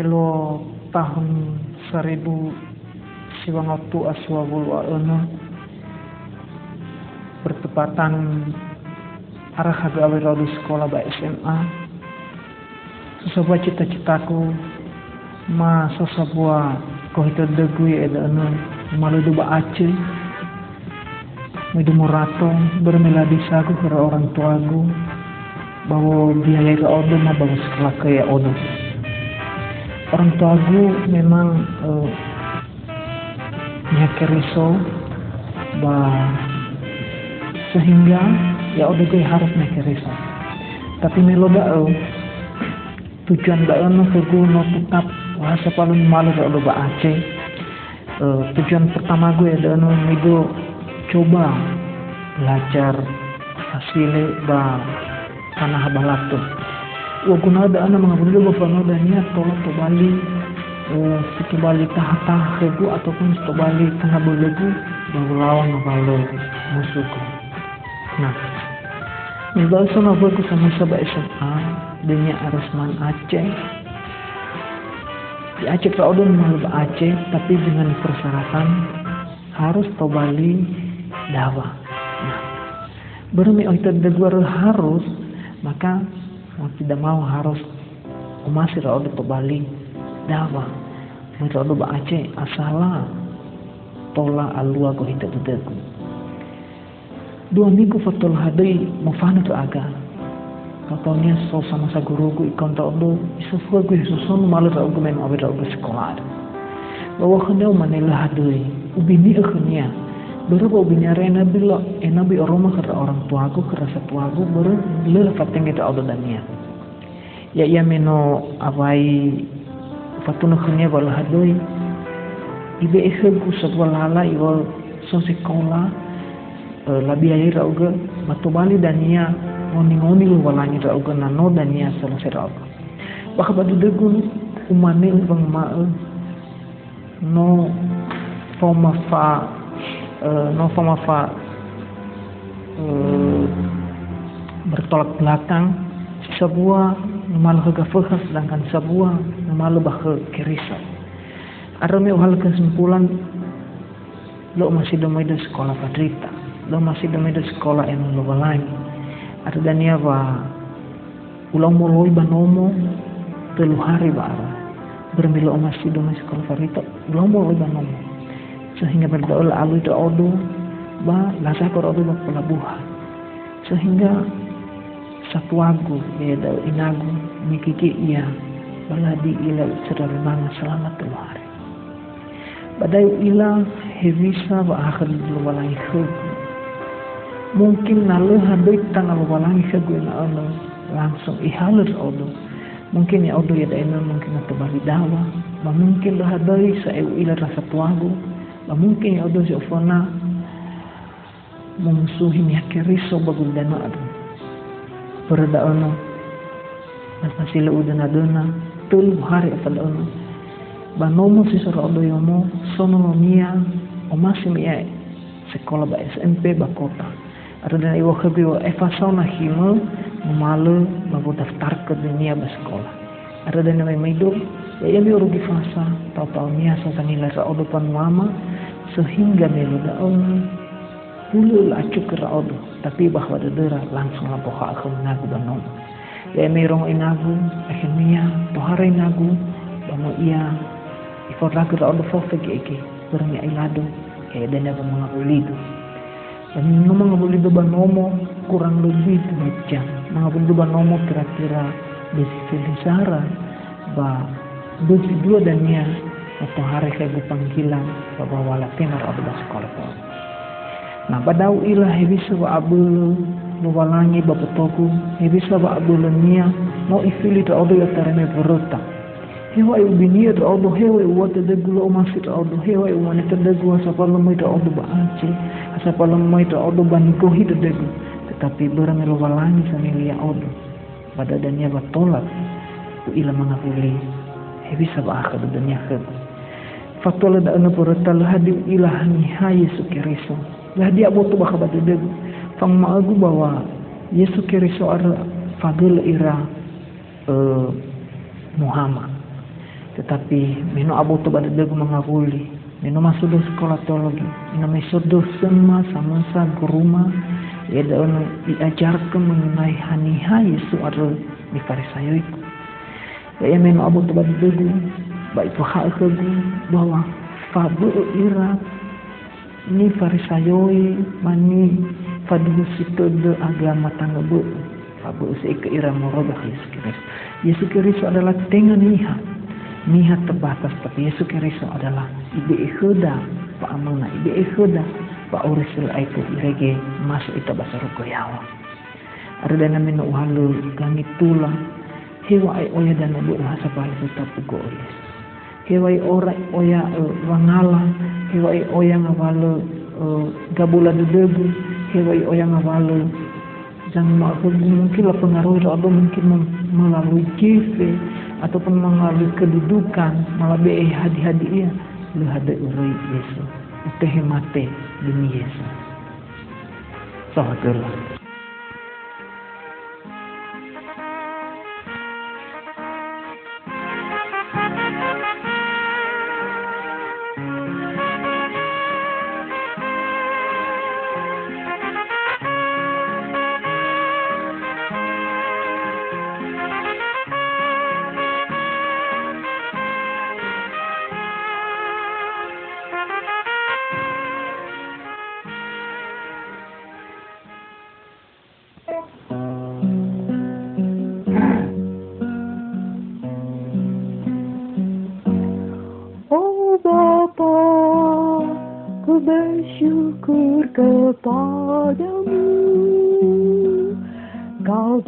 melo tahun seribu siwang waktu aswa bulu bertepatan arah agawe di sekolah ba SMA sesebuah cita-citaku ma sesebuah kau itu degui ada anu malu ba Aceh Midu murato bermila sagu ke orang tuaku bahwa biaya ke odo ma bawa sekolah ke ya odo orang tuaku memang uh, nyakeriso bah sehingga ya udah gue harus itu tapi melo dao tujuan dao no gue no tetap bahasa paling malu kalau udah Aceh? Uh, tujuan pertama gue ada no itu coba belajar hasilnya ba tanah balatu wa guna ada anak mengabudu bapak no dan niat tolong to bali uh, situ bali tahta regu ataupun situ bali tengah belegu bahwa lawan kalau musuhku. Nah, sana aku sama sahabat SMA Denya Arasman Aceh. Di Aceh Raudun malu Aceh Tapi dengan persyaratan Harus Bali Dawa Nah Bermi itu harus Maka mau tidak mau harus Masih Raudun Bali Dawa. Mereka Raudun Aceh Asalah Tola alua ko hita dua minggu fatul hadri mufana tu aga. Katanya so sama sa guru gu ikon ta ondo iso fu gu iso son malu ta gu men abe ta gu sekolah bahwa kena manila hadri. Ubini akhnya baru bau binyare nabi lo eh nabi oroma kata orang tuaku kerasa tuaku baru lele fateng itu odo dania ya ia meno abai fatuna khnya bala hadoi ibe ehegu sebuah lala iwal so sekolah Eh, labi rauga matubali dania ngoni ngoni lu walanya rauga nano dania selesai rauga baka badu degun umane bang ma no forma fa uh, no forma fa uh, bertolak belakang sebuah malu ke sedangkan sebuah malu bah kerisa Arame hal kesimpulan lo masih domai sekolah padrita lo masih demi da sekolah yang lo balai ada dania ba ulang mo loy banomo telu hari ba bermilo masih demi sekolah farito ulang mo loy banomo sehingga berdoa alu itu odo ba lasa kor odo ba pelabuhan sehingga satu ya da inagu mikiki iya baladi ila sedar mana selamat telu hari badai ila hevisa ba akhir dulu walai mungkin nalu handoi tanggal walangi sa gue na ano langsung ihalir odo mungkin ya odo ya daina mungkin atau bali dawa. Mungkin lo hadoi sa ila rasa tuago ba mungkin ya odo si ofona memusuhi ya keriso bagul dana berada ono. Dan pasila udah nadona hari apa ono. Ba nomo si sura odo yomo sono mia o masih ya sekolah ba SMP ba kota. Ardan iwa khabi wa efasona hima mamalu mabu daftar ke dunia bersekolah. Ardan namai maido ya ya mi urugi fasa tau tau nia sa sanila sa odopan mama sehingga melu da on bulu acu ke odo tapi bahwa dedera langsung lapo ha aku menagu banom. Ya mi rong inagu akhirnya tohara inagu bamo ia ifot lagu ra odo fofe ke bermi ilado ya dan apa mengakulidu dan memang boleh beban nomo kurang lebih dua jam. Mga beban nomo kira-kira besi sara ba besi dua dan ya atau hari kayak gue panggilan bahwa wala tenar ada sekolah nah pada ilah bisa wa abul luwalangi bapak toku bisa wa abul nia mau ifili ta odo ya tareme berota hewa e ubinia ta odo hewa e wata de gulo masih ta odo hewa e wanita de gua sapalo mai ta odo ba anci Asa palamay ito odo baniko hito dego. Tetapi barang walangi sa nilia odo. Padadanya batolak. Ku ila mga puli. Hebi sa ba ka dadanya ka. Fatola da ano po ratal hadi ilah ni Yesu Kiriso. Lahdi abo to baka badadego. Pang maagu bawa Yesu Kiriso ar fagel ira uh, Muhammad. tetapi meno abu tu pada degu mengabuli meno masuk sekolah teologi meno mesudo semua sama sa guruma ya daun diajarkan mengenai haniha Yesu ada di farisayo itu ya meno abu tu pada degu baik itu hak kegu bahwa fabu ira ni farisayoi mani faduhu situ de agama tangga bu fabu usi ke ira merubah Yesus Kristus. Yesus Kristus adalah dengan nihat. Nihat terbatas tapi Yesus Kristus adalah ibe ikhuda pa amana ibe ikhuda pa urisul aitu irege masuk itu bahasa ruko yawa. Ada dana mena uhalu gangi tulang. Hewa ai oya dana bu paling tetap pugo Yesus hewa ai ora oya uh, wangala. Hewa ai oya ngawalo uh, gabula debu. Hewa ai oya ngawalo jangan mungkin lah pengaruh itu mungkin melalui kife ataupun mengalami kedudukan melalui hadi-hadiah lu hada urui Yesus. Itu mate demi Yesus. Sahabat bersyukur kepadamu Kau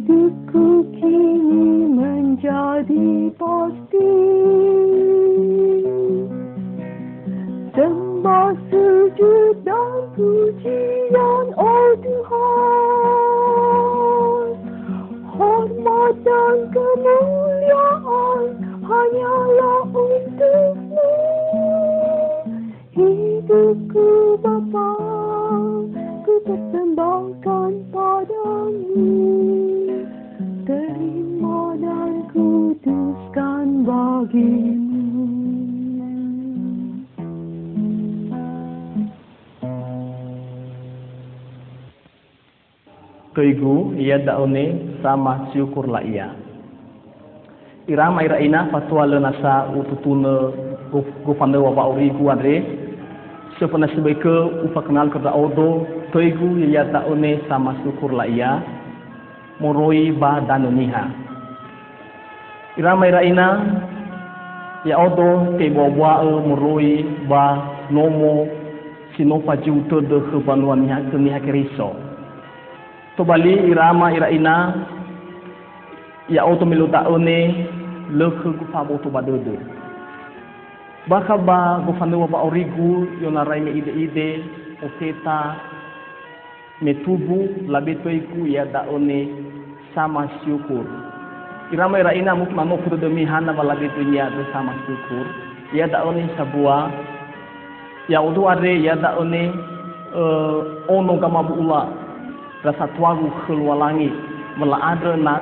Hidupku kini menjadi pasti Daune sama syukurlah ia. Irama ira ina fatwa le nasa ututune gufande wa ba uri gu andre. Sepana sebeke upa kenal kerja odo toigu daune sama syukurlah ia. Moroi ba danuniha. Irama ira ina ya odo te bwa e moroi ba nomo sinopa juto de kebanuan niha keriso. To bali irama ira ina ya auto miluta one lekh gu fabo to badodo baka ba gu fanu ba origu yona me ide ide oketa metubu labe to iku ya da one sama syukur. Irama ira ina muk mano kudo demi hana ba labe to ya do sama syukur. Ya da one sabua. Ya udu are ya da one uh, ono kama bu ula rasa tuagu keluar langit mela ada nak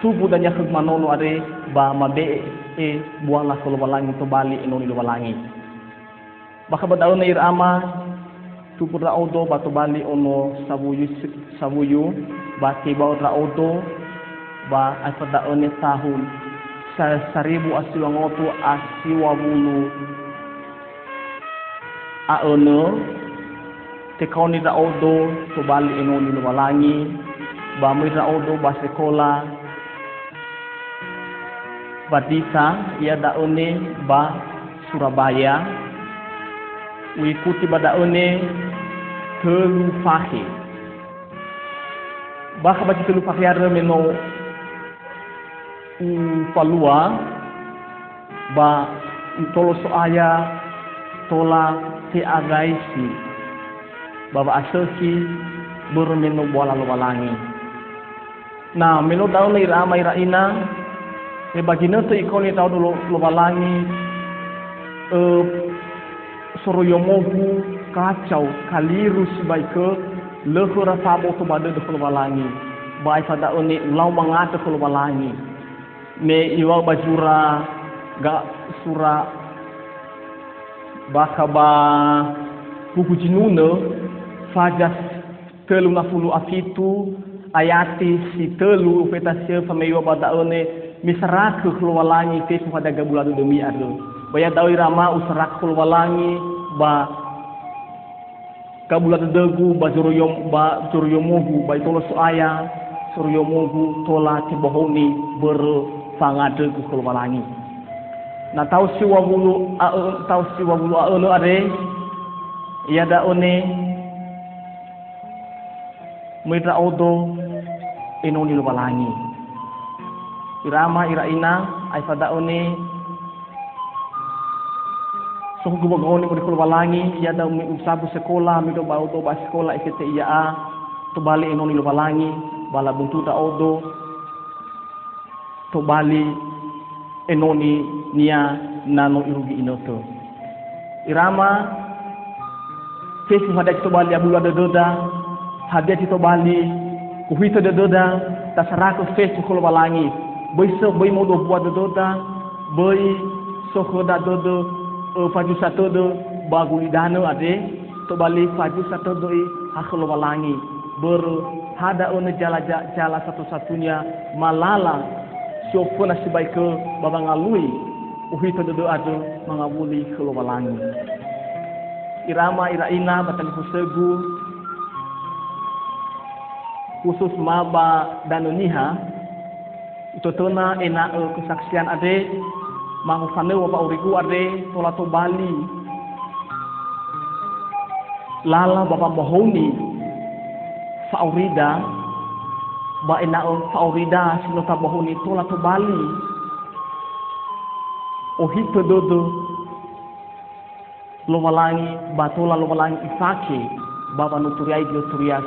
tubuh dan yakug manono are ba mabe e buala ko walangi to bali inoni lo walangi baka badaw na irama tubuh ra odo ba to bali ono sabuyu sabuyu ba tibaw ra odo ba ay padaw ni tahun. Sa seribu asiwang oto asiwa bulu. A ono te ra odo to bali inoni lo walangi ba ra odo ba Batisa ia daune ba Surabaya. Mengikuti badaune telu fahe. Bah baca telu fahe ada meno u palua ba tolo soaya tola te agaisi baba asasi bermeno bola walangi nah meno daune ira ira ina. E to ikoni tau dulu lo balangi e soro yomogu kacau kaliru ke lehura sabo to bade de lo balangi bai pada oni lau mangata lo balangi me iwa bajura ga sura bakaba buku jinuna fajas telu na fulu afitu ayati si telu fetasia fameiwa bada one misrak kelualangi ke pada gabulan demi adu baya dawi rama usrak kelualangi ba gabulan degu ba juruyom ba juruyomogu ba itolo suaya suryomogu tola tibohoni ber fangade ke kelualangi. Na tau si wabulu a tau si wabulu a ono ade ya da mitra odo inoni lubalangi irama ira ina ay pada oni so gubo goni ko dikul walangi ya da mi usabu sekolah mi do bau do ba sekolah ikete iya a to bali enoni lo walangi bala buntu ta odo to bali enoni nia nano irugi inoto irama kesu hada to bali abulu ada doda hadia to bali kuhito de doda tasaraku fesu kul walangi bai so bai mo do buat do da bai so ko da do do faju satu do bagu idano ade to bali faju satu do hakhlo balangi ber hada on jala jala satu satunya malala siapa nasi baik ke babang alui uhi to do ado mangabuli khlo balangi irama ira ina batan kusegu khusus maba danuniha Totona ena e kesaksian ade. Mangufane wa uriku ade tola to Bali. Lala bapa mohoni faurida. Ba ena o faurida sino ta mohoni tola to Bali. O hito dodo lo malangi ba tola lo malangi ifake baba nuturiai dio turia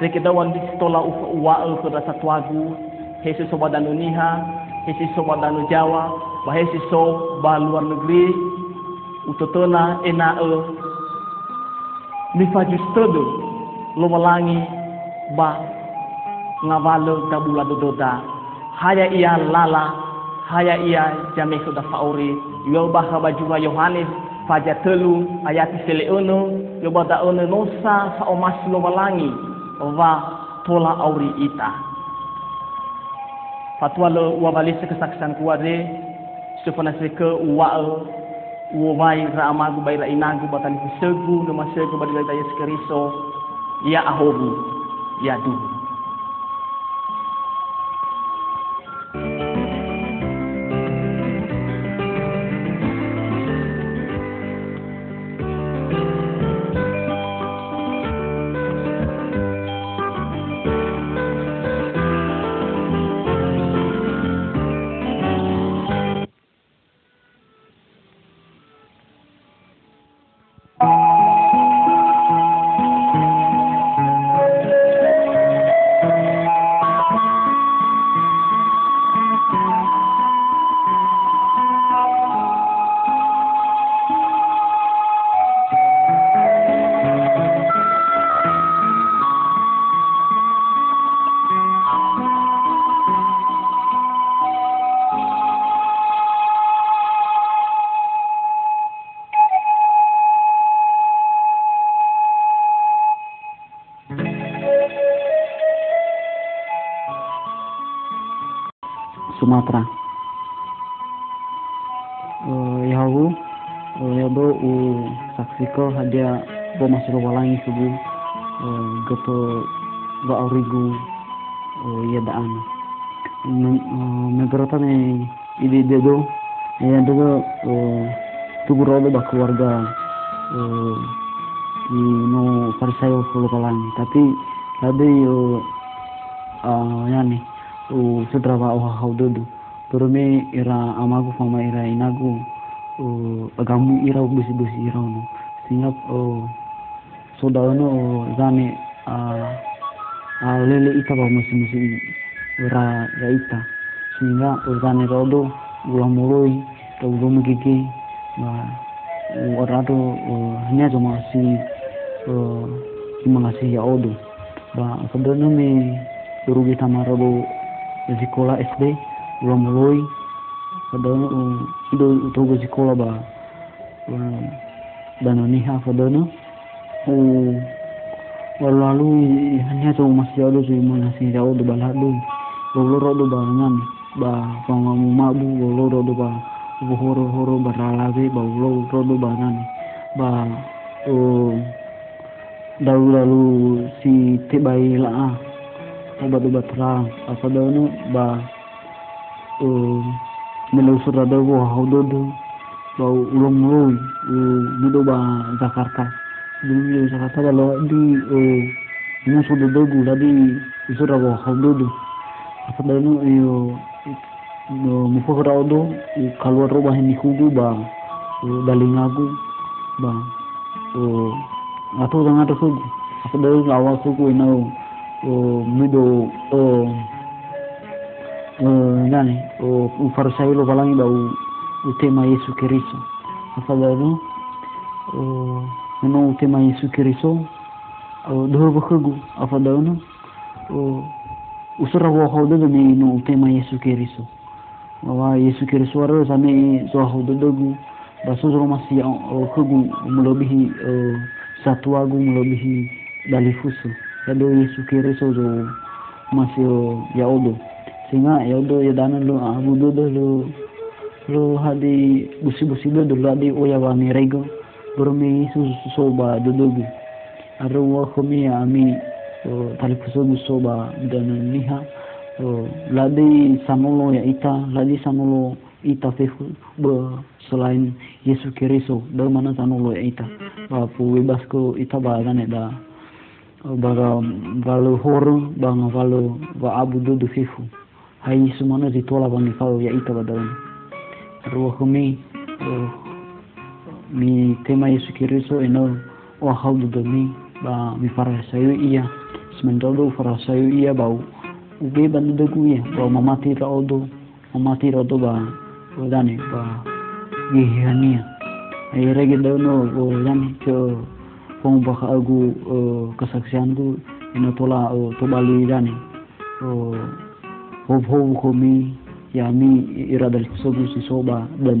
semusu dodo Reke dawan di tola ufa uwa ke rasa tuagu, hesi so badanu niha, hesi so badanu Jawa, bah hesi so ba luar negeri, utotona ena e. Nifa justodo lo malangi ba ngavalo tabula dododa. Haya ia lala haya ia jame sudah fauri yo bah baju Yohanes faja telu ayat sele ono yo bada ono nosa sa omas lo malangi va tola auri ita. Fatwa le wabali kesaksian kuade sefana seke wa wai ra amagu bai ra inagu batan segu nama segu badi bai tayas keriso ya ahobu ya duhu. Uh, yadaan. Ne ide dedo ya dedo uh, tugu rodo ba keluarga no farisayo kulo kalangi tapi lade yo yani u sutra ba oh haudodo Turme ira amagu fama ira inagu agamu ira busi busi ira no sehingga soda no zane olele ita ba musi musi ura ya ita. Sehingga urusan rodo ulah mulai ke ulah mukiki orang tu hanya cuma si mengasih ya odo. Ba sebenarnya me guru kita marodo sekolah SD ulah mulai sebenarnya itu itu gue sekolah ba dan ini apa sebenarnya lalu hanya masih ada sih mengasih jauh do baladu lolo rodo ba ngan ba pangamu mabu lolo rodo ba horo horo baralabe ba lolo rodo ba ngan ba uh, dalu lalu si tebai lah obat obat terang. Apa danu ba uh, menelusur ada wah haudodo bau ulung ulung nido ba Jakarta dulu di Jakarta kalau di uh, ini sudah dogu tadi usur wah haudodo apa danu iyo no mufa odo keluar rumah ini kugu ba uh, dalingagu ba uh, atau dengan atau sugu. Apa danu awal sugu ino uh, mido uh, uh, nani uh, ufarisayo lo balangi ba utema Yesu Kristo. Afadhali uh, no utema Yesu Kristo uh, dohor bakagu afadhali uh, usura wa hawda da ni no utema Yesu Kristo. Wa Yesu Kristo waro same so hawda dogu ba so zoro masi uh, kugu melebihi uh, satu agu melebihi dalifusu. Yado Yesu Kristo zo masih uh, ya odo. Sehingga ya udah ya dana lo abu dodo lo lo hadi busi busi dodo lo hadi oya wa mi rego burmi su so ba dodo gu arro wa khomi ami tali fuso gu so ba dana niha ladi sanolo ya ita. Ladi sanolo ita fefu ba selain Yesus Kristus dari mana sanolo ya ita? Ba pu bebas ko ita ba dana da. Baga valo horo banga valo va abu dodo fefu hai sumana zitola bang ya ita badawan ruh kami mi tema Yesu Kristo eno o hau do mi ba mi fara sayu iya sementara fara sayu iya bau ube bandu dogu ya ba mamati ra odo mamati ra odo ba odani ba gihania ai rege no o yani ke pong baka agu kesaksianku ino tola to bali dani hob hob komi yami irada sobu si soba dan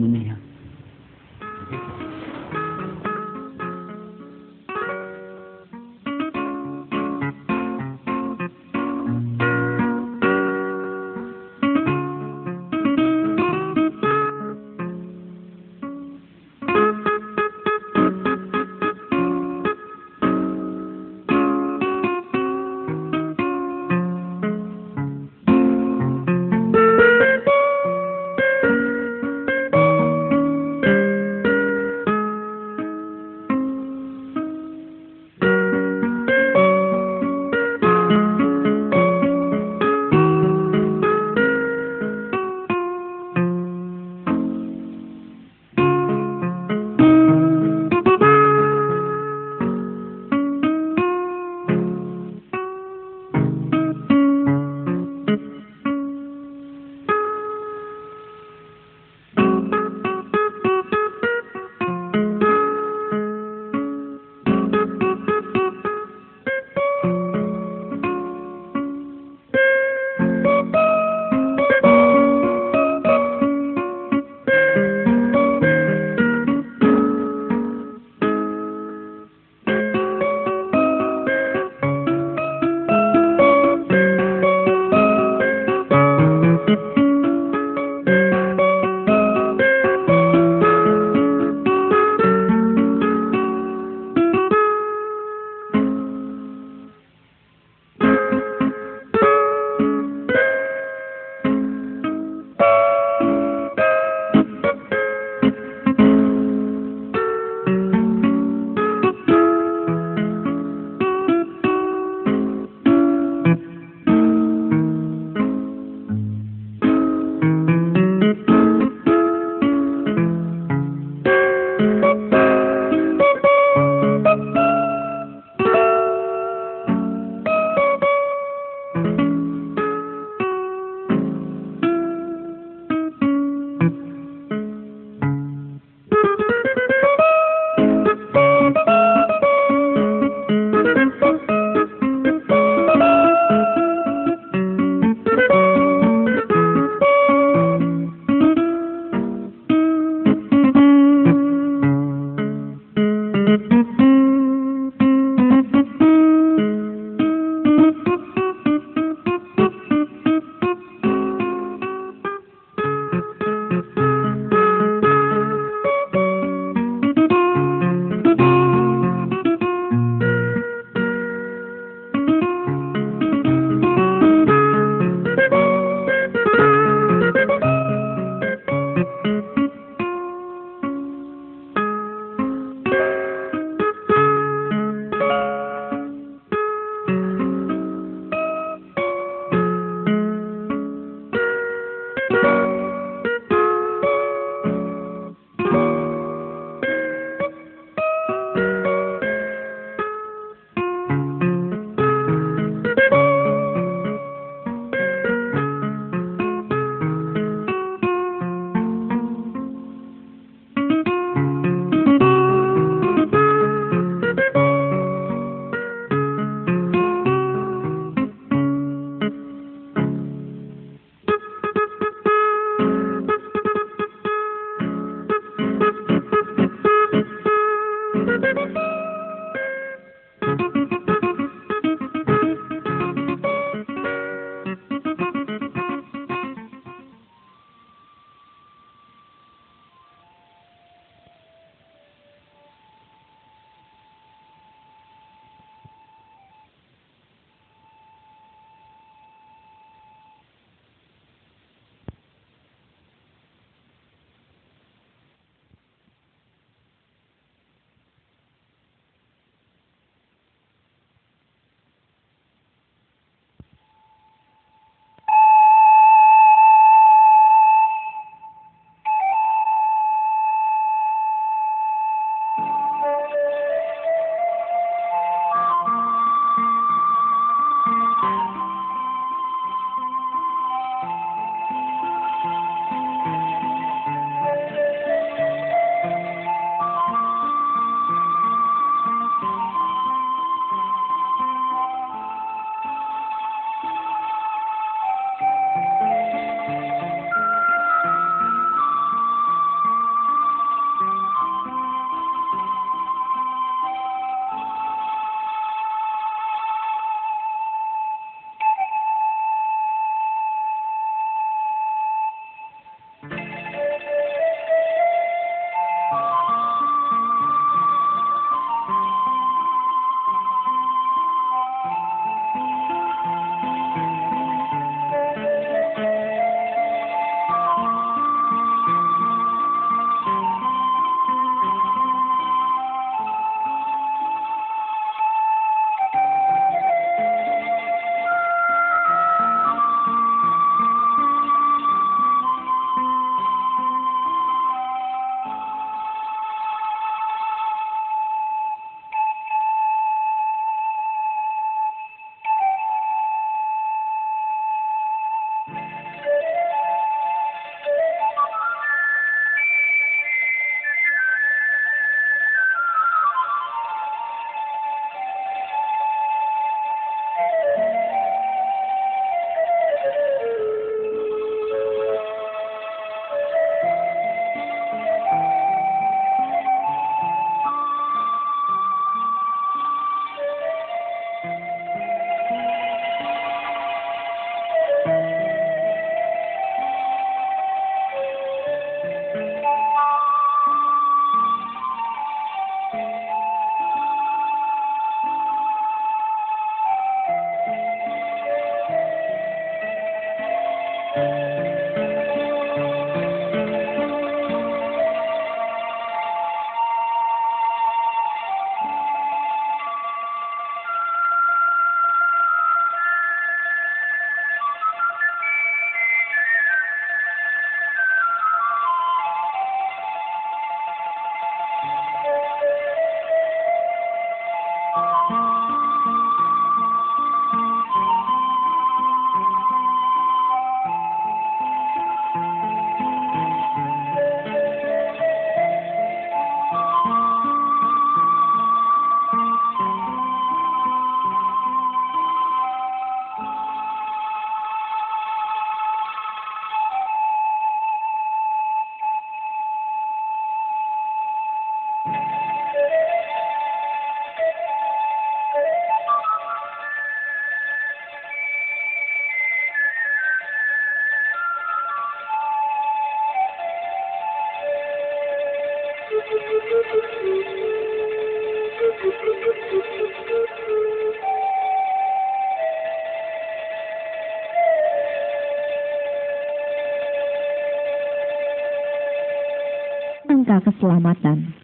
keselamatan.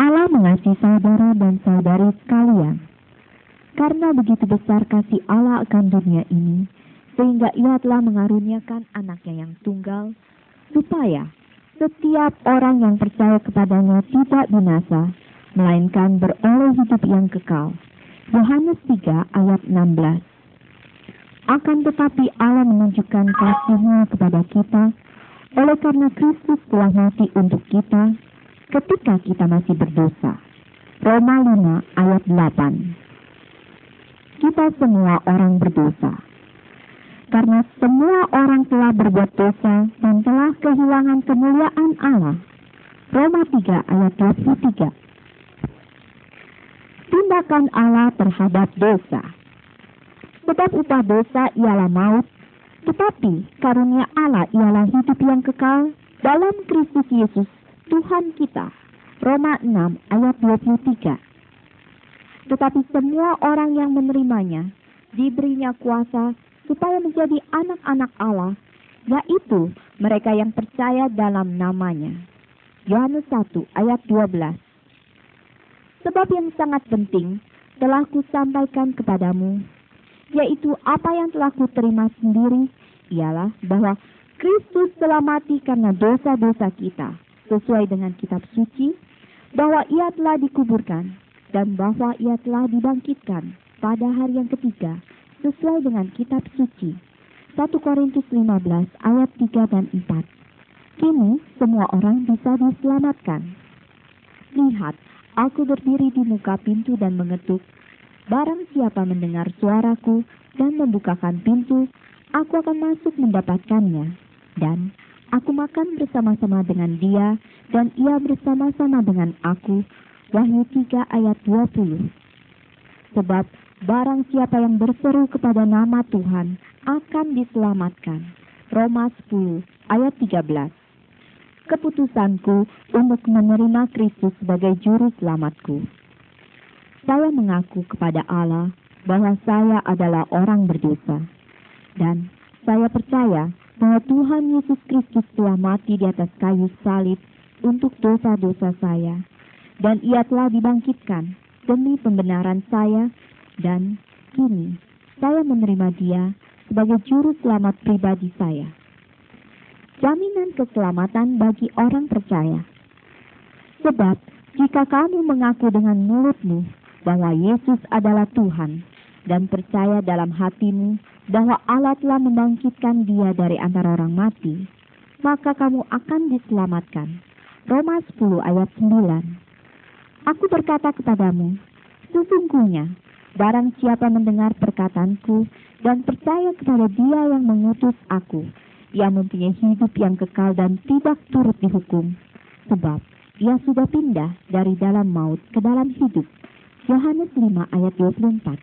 Allah mengasihi saudara dan saudari sekalian. Karena begitu besar kasih Allah akan dunia ini, sehingga ia telah mengaruniakan anaknya yang tunggal, supaya setiap orang yang percaya kepadanya tidak binasa, melainkan beroleh hidup yang kekal. Yohanes 3 ayat 16 Akan tetapi Allah menunjukkan kasihnya kepada kita, oleh karena Kristus telah mati untuk kita ketika kita masih berdosa. Roma 5 ayat 8 Kita semua orang berdosa. Karena semua orang telah berbuat dosa dan telah kehilangan kemuliaan Allah. Roma 3 ayat 23 Tindakan Allah terhadap dosa Sebab upah dosa ialah maut, tetapi karunia Allah ialah hidup yang kekal dalam Kristus Yesus Tuhan kita. Roma 6 ayat 23. Tetapi semua orang yang menerimanya diberinya kuasa supaya menjadi anak-anak Allah, yaitu mereka yang percaya dalam namanya. Yohanes 1 ayat 12. Sebab yang sangat penting telah kusampaikan kepadamu, yaitu apa yang telah kuterima sendiri, ialah bahwa Kristus telah mati karena dosa-dosa kita, sesuai dengan kitab suci, bahwa ia telah dikuburkan, dan bahwa ia telah dibangkitkan pada hari yang ketiga, sesuai dengan kitab suci. 1 Korintus 15 ayat 3 dan 4. Kini semua orang bisa diselamatkan. Lihat, aku berdiri di muka pintu dan mengetuk. Barang siapa mendengar suaraku dan membukakan pintu, aku akan masuk mendapatkannya. Dan aku makan bersama-sama dengan dia, dan ia bersama-sama dengan aku. Wahyu 3 ayat 20 Sebab barang siapa yang berseru kepada nama Tuhan akan diselamatkan. Roma 10 ayat 13 Keputusanku untuk menerima Kristus sebagai juru selamatku. Saya mengaku kepada Allah bahwa saya adalah orang berdosa. Dan saya percaya bahwa Tuhan Yesus Kristus telah mati di atas kayu salib untuk dosa-dosa saya. Dan ia telah dibangkitkan demi pembenaran saya dan kini saya menerima dia sebagai juru selamat pribadi saya. Jaminan keselamatan bagi orang percaya. Sebab jika kamu mengaku dengan mulutmu bahwa Yesus adalah Tuhan dan percaya dalam hatimu bahwa Allah telah membangkitkan dia dari antara orang mati, maka kamu akan diselamatkan. Roma 10 ayat 9 Aku berkata kepadamu, sesungguhnya barang siapa mendengar perkataanku dan percaya kepada dia yang mengutus aku, ia mempunyai hidup yang kekal dan tidak turut dihukum. Sebab ia sudah pindah dari dalam maut ke dalam hidup. Yohanes 5 ayat 24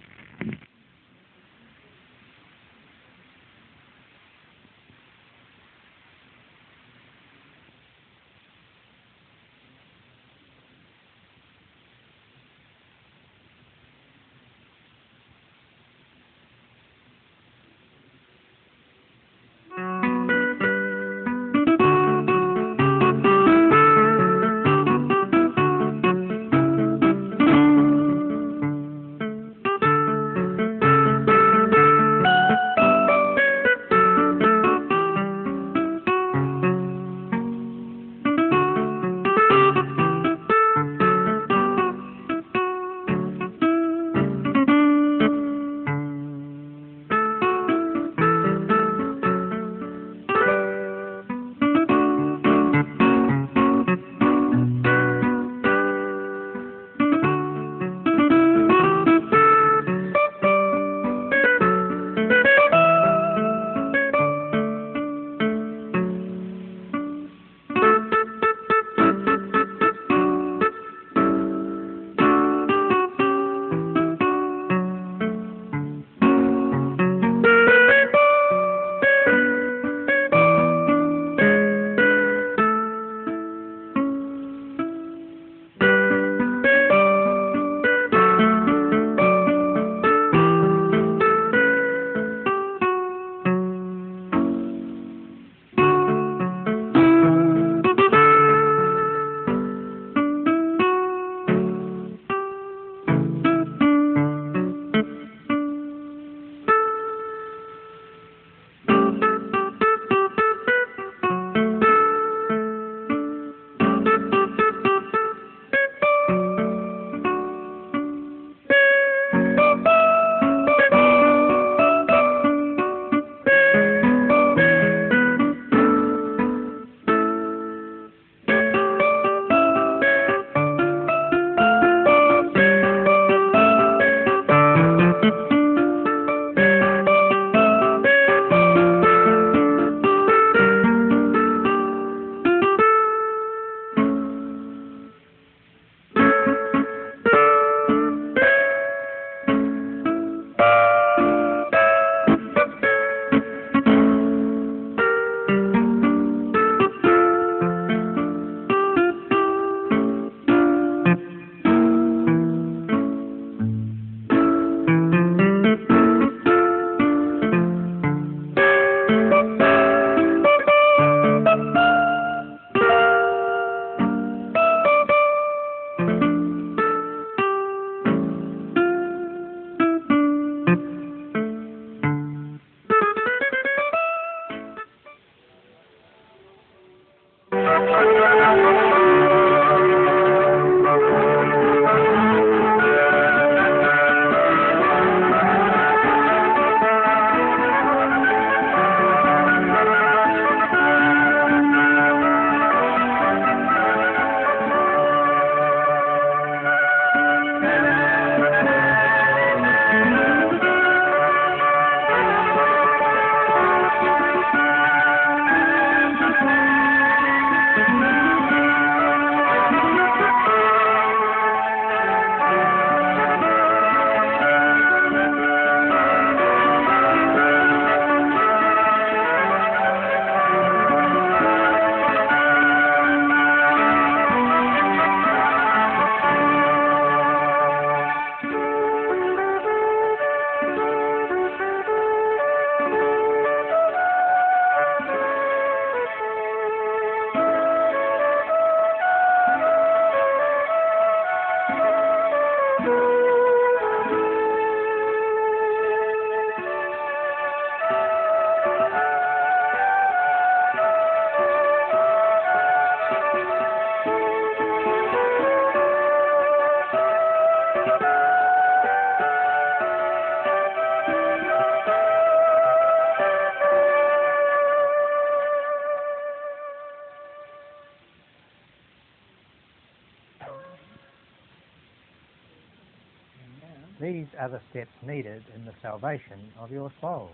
The steps needed in the salvation of your soul.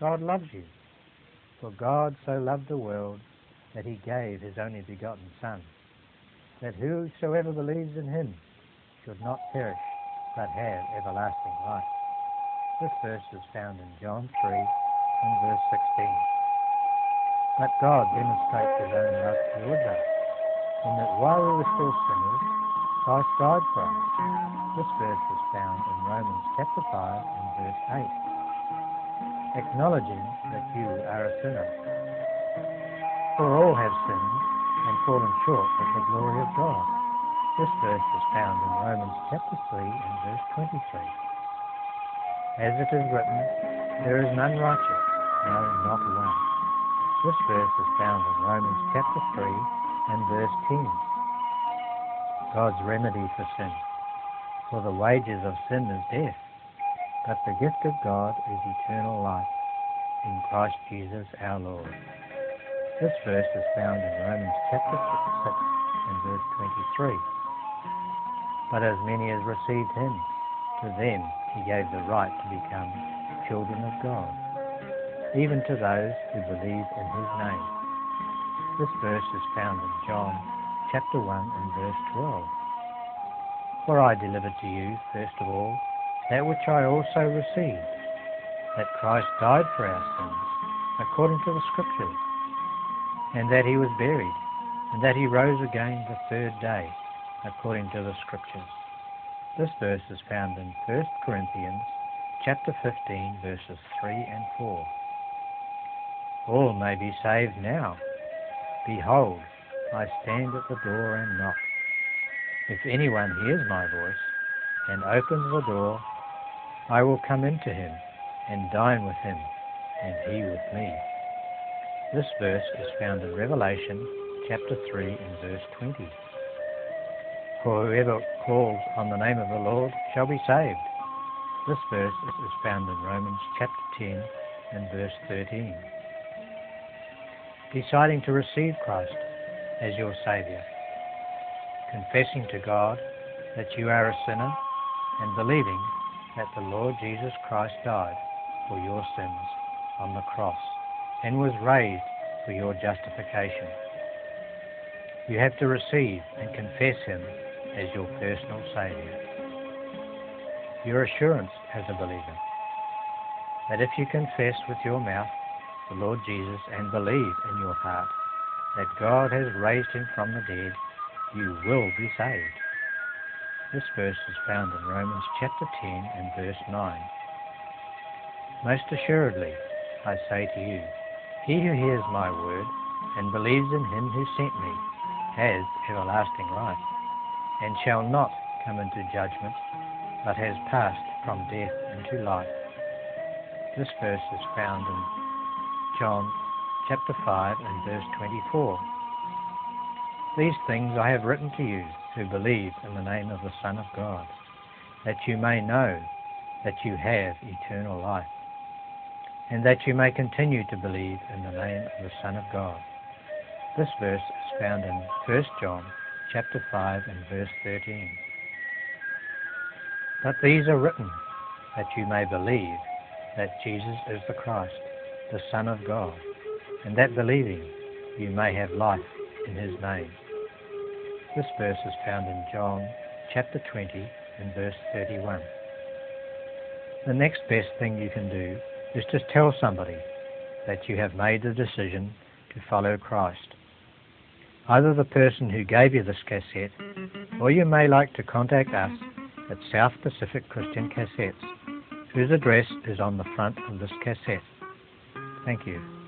God loves you, for God so loved the world that he gave his only begotten Son, that whosoever believes in him should not perish, but have everlasting life. This verse is found in John 3 and verse 16. But God demonstrates his own love towards us, in that while we were still sinners, Christ died for us. This verse is found in Romans chapter 5 and verse 8. Acknowledging that you are a sinner. For all have sinned and fallen short of the glory of God. This verse is found in Romans chapter 3 and verse 23. As it is written, there is none righteous, no, not one. This verse is found in Romans chapter 3 and verse 10. God's remedy for sin. For the wages of sin is death, but the gift of God is eternal life in Christ Jesus our Lord. This verse is found in Romans chapter 6 and verse 23. But as many as received him, to them he gave the right to become children of God, even to those who believe in his name. This verse is found in John chapter 1 and verse 12. For I delivered to you, first of all, that which I also received, that Christ died for our sins, according to the Scriptures, and that he was buried, and that he rose again the third day, according to the Scriptures. This verse is found in 1 Corinthians chapter 15, verses 3 and 4. All may be saved now. Behold, I stand at the door and knock. If anyone hears my voice and opens the door, I will come into him and dine with him, and he with me. This verse is found in Revelation chapter 3 and verse 20. For whoever calls on the name of the Lord shall be saved. This verse is found in Romans chapter 10 and verse 13. Deciding to receive Christ as your Saviour confessing to God that you are a sinner and believing that the Lord Jesus Christ died for your sins on the cross and was raised for your justification. You have to receive and confess Him as your personal Saviour. Your assurance as a believer that if you confess with your mouth the Lord Jesus and believe in your heart that God has raised Him from the dead, you will be saved. This verse is found in Romans chapter 10 and verse 9. Most assuredly, I say to you, he who hears my word and believes in him who sent me has everlasting life, and shall not come into judgment, but has passed from death into life. This verse is found in John chapter 5 and verse 24. These things I have written to you who believe in the name of the Son of God, that you may know that you have eternal life, and that you may continue to believe in the name of the Son of God. This verse is found in 1 John chapter 5 and verse 13. But these are written that you may believe that Jesus is the Christ, the Son of God, and that believing you may have life in his name. This verse is found in John chapter 20 and verse 31. The next best thing you can do is to tell somebody that you have made the decision to follow Christ. Either the person who gave you this cassette, or you may like to contact us at South Pacific Christian Cassettes, whose address is on the front of this cassette. Thank you.